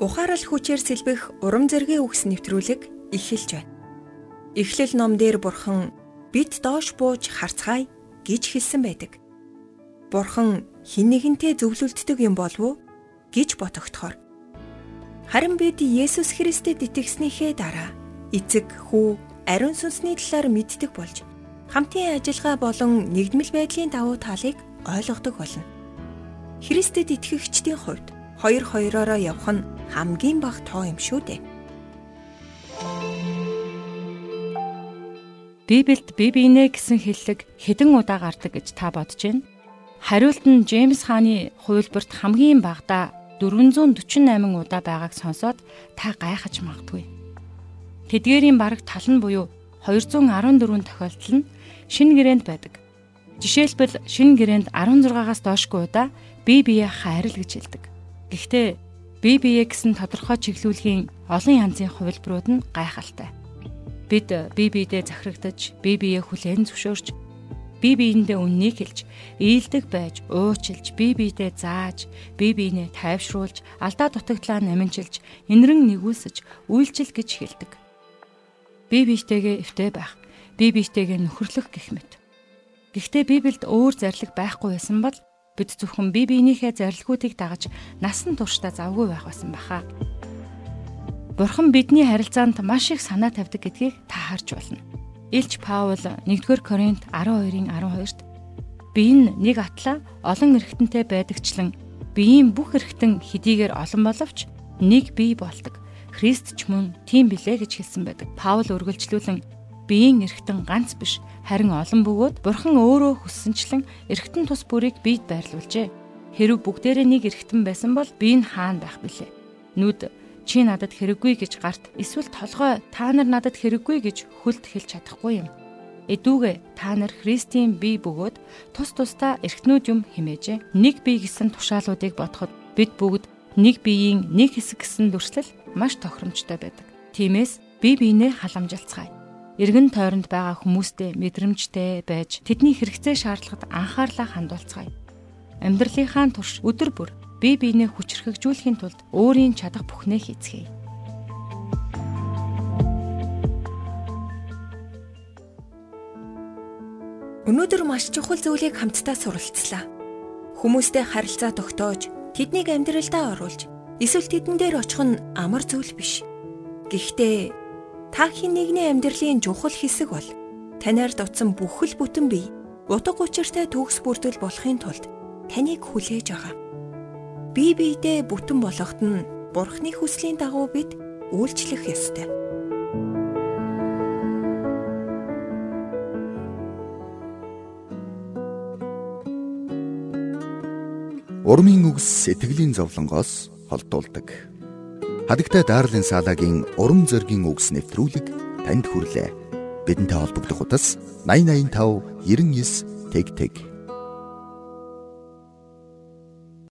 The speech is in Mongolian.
Ухаарал хүчээр сэлбэх урам зэргийн үгс нэвтрүүлэг эхэлж байна. Эхлэл ном дээр бурхан бид доош бууж харцгаая гэж хэлсэн байдаг. Бурхан хэн нэгэнтэй зөвлөлддөг юм болов уу гэж ботогдохоор. Харин бид Есүс Христэд итгэснийхээ дараа эцэг, хүү, ариун сүнсний талаар мэддэг болж хамтын ажиллагаа болон нэгдмэл байдлын давуу талыг ойлгодог болно. Христэд итгэгчдийн хувьд хоёр хоёроо явах нь хамгийн бага тоо юм шүү дээ. Библиэд бие биенээ гэсэн хэллэг хэдэн удаа гардаг гэж та бодож байна? Хариулт нь Джеймс хааны хувилбарт хамгийн багадаа 448 удаа байгааг сонсоод та гайхаж магадгүй. Тэдгээрийн бараг тал нь буюу 214 тохиолдол нь шинэ гэрээнд байдаг. Жишээлбэл шинэ гэрээнд 16-аас доошгүй удаа бие биеэ хайрл гэж хэлдэг. Гэхдээ биеэ гэсэн тодорхой чиглүүлгийн олон янзын хувилбарууд нь гайхалтай. Бид биедээ захирагдаж, биеэ хүлээн зөвшөөрч, биендээ үннийг хэлж, ийдэг байж, уучлж, биедээ зааж, биенээ тайвшруулж, алдаа дутагдлаа наминчилж, инрэн нэгүүлсэж, үйлчил гэж хэлдэг. Бие биетэйгээ эвтэй байх, бие биетэйгээ нөхөрлөх гэх мэт. Гэхдээ Библиэд өөр зарлиг байхгүй байсан бол бид зөвхөн бие биенийхээ зарилгуудыг дагаж насан туршдаа завгүй байх байсан баха. Бурхан бидний харилцаанд маш их санаа тавьдаг гэдгийг та харж байна. Илч Паул 1-р Коринт 12-ын 12-т би энэ нэг атла олон эргэтэнтэй байдагчлан биеийн бүх эргэтэн хэдийгээр олон боловч нэг бие болдог. Христ ч мөн тийм билээ гэж хэлсэн байдаг. Паул үргэлжлүүлэн биеийн эргэтэн ганц биш Харин олон бөгөөд бурхан өөрөө хүссэнчлэн эргэтэн тус бүрийг биед байрлуулжээ. Хэрв бүгдээрээ нэг эргэтэн байсан бол би энэ хаана байх билээ? Нүд чи надад хэрэггүй гэж гарт эсвэл толгой та нар надад хэрэггүй гэж хөлд хэлж чадахгүй юм. Эдүүгээ та нар Христийн бие бөгөөд тус тусдаа эргэтнүүд юм химээжээ. Нэг бие гэсэн тушаалуудыг бодоход бид бүгд нэг биеийн нэг хэсэг гэсэн дүрслэл маш тохиромжтой байдаг. Тиймээс бие биенээ халамжилцгаая эргэн тойронд байгаа хүмүүстэй мэдрэмжтэй байж тэдний хэрэгцээ шаардлагад анхаарлаа хандуулцгаая. Амьдралынхаа турш өдөр бүр бие биенээ хүчрхэгжүүлэхийн тулд өөрийн чадах бүхнээ хийцгээе. Өнөөдөр маш чухал зүйлийг хамтдаа суралцлаа. Хүмүүстэй харилцаа тогтоож, тэднийг амьдралдаа оруулж, эсвэл тэдэн дээр очих нь амар зүйл биш. Гэхдээ Та хэн нэгний амьдралын чухал хэсэг бол танаар дутсан бүхэл бүтэн бие утга учиртай төгс бүрдэл болохын тулд таныг хүлээж байгаа. Бие биедээ бүтэн болгоход нь Бурхны хүслийн дагуу бид үйлчлэх ёстой. Урмын үгс сэтгэлийн зовлонгоос холдуулдаг. Хадагтай Дарлин Салагийн уран зөгийн үгс нэвтрүүлэг танд хүрлээ. Бидэнтэй холбогдох утас 8085 99 тэг тэг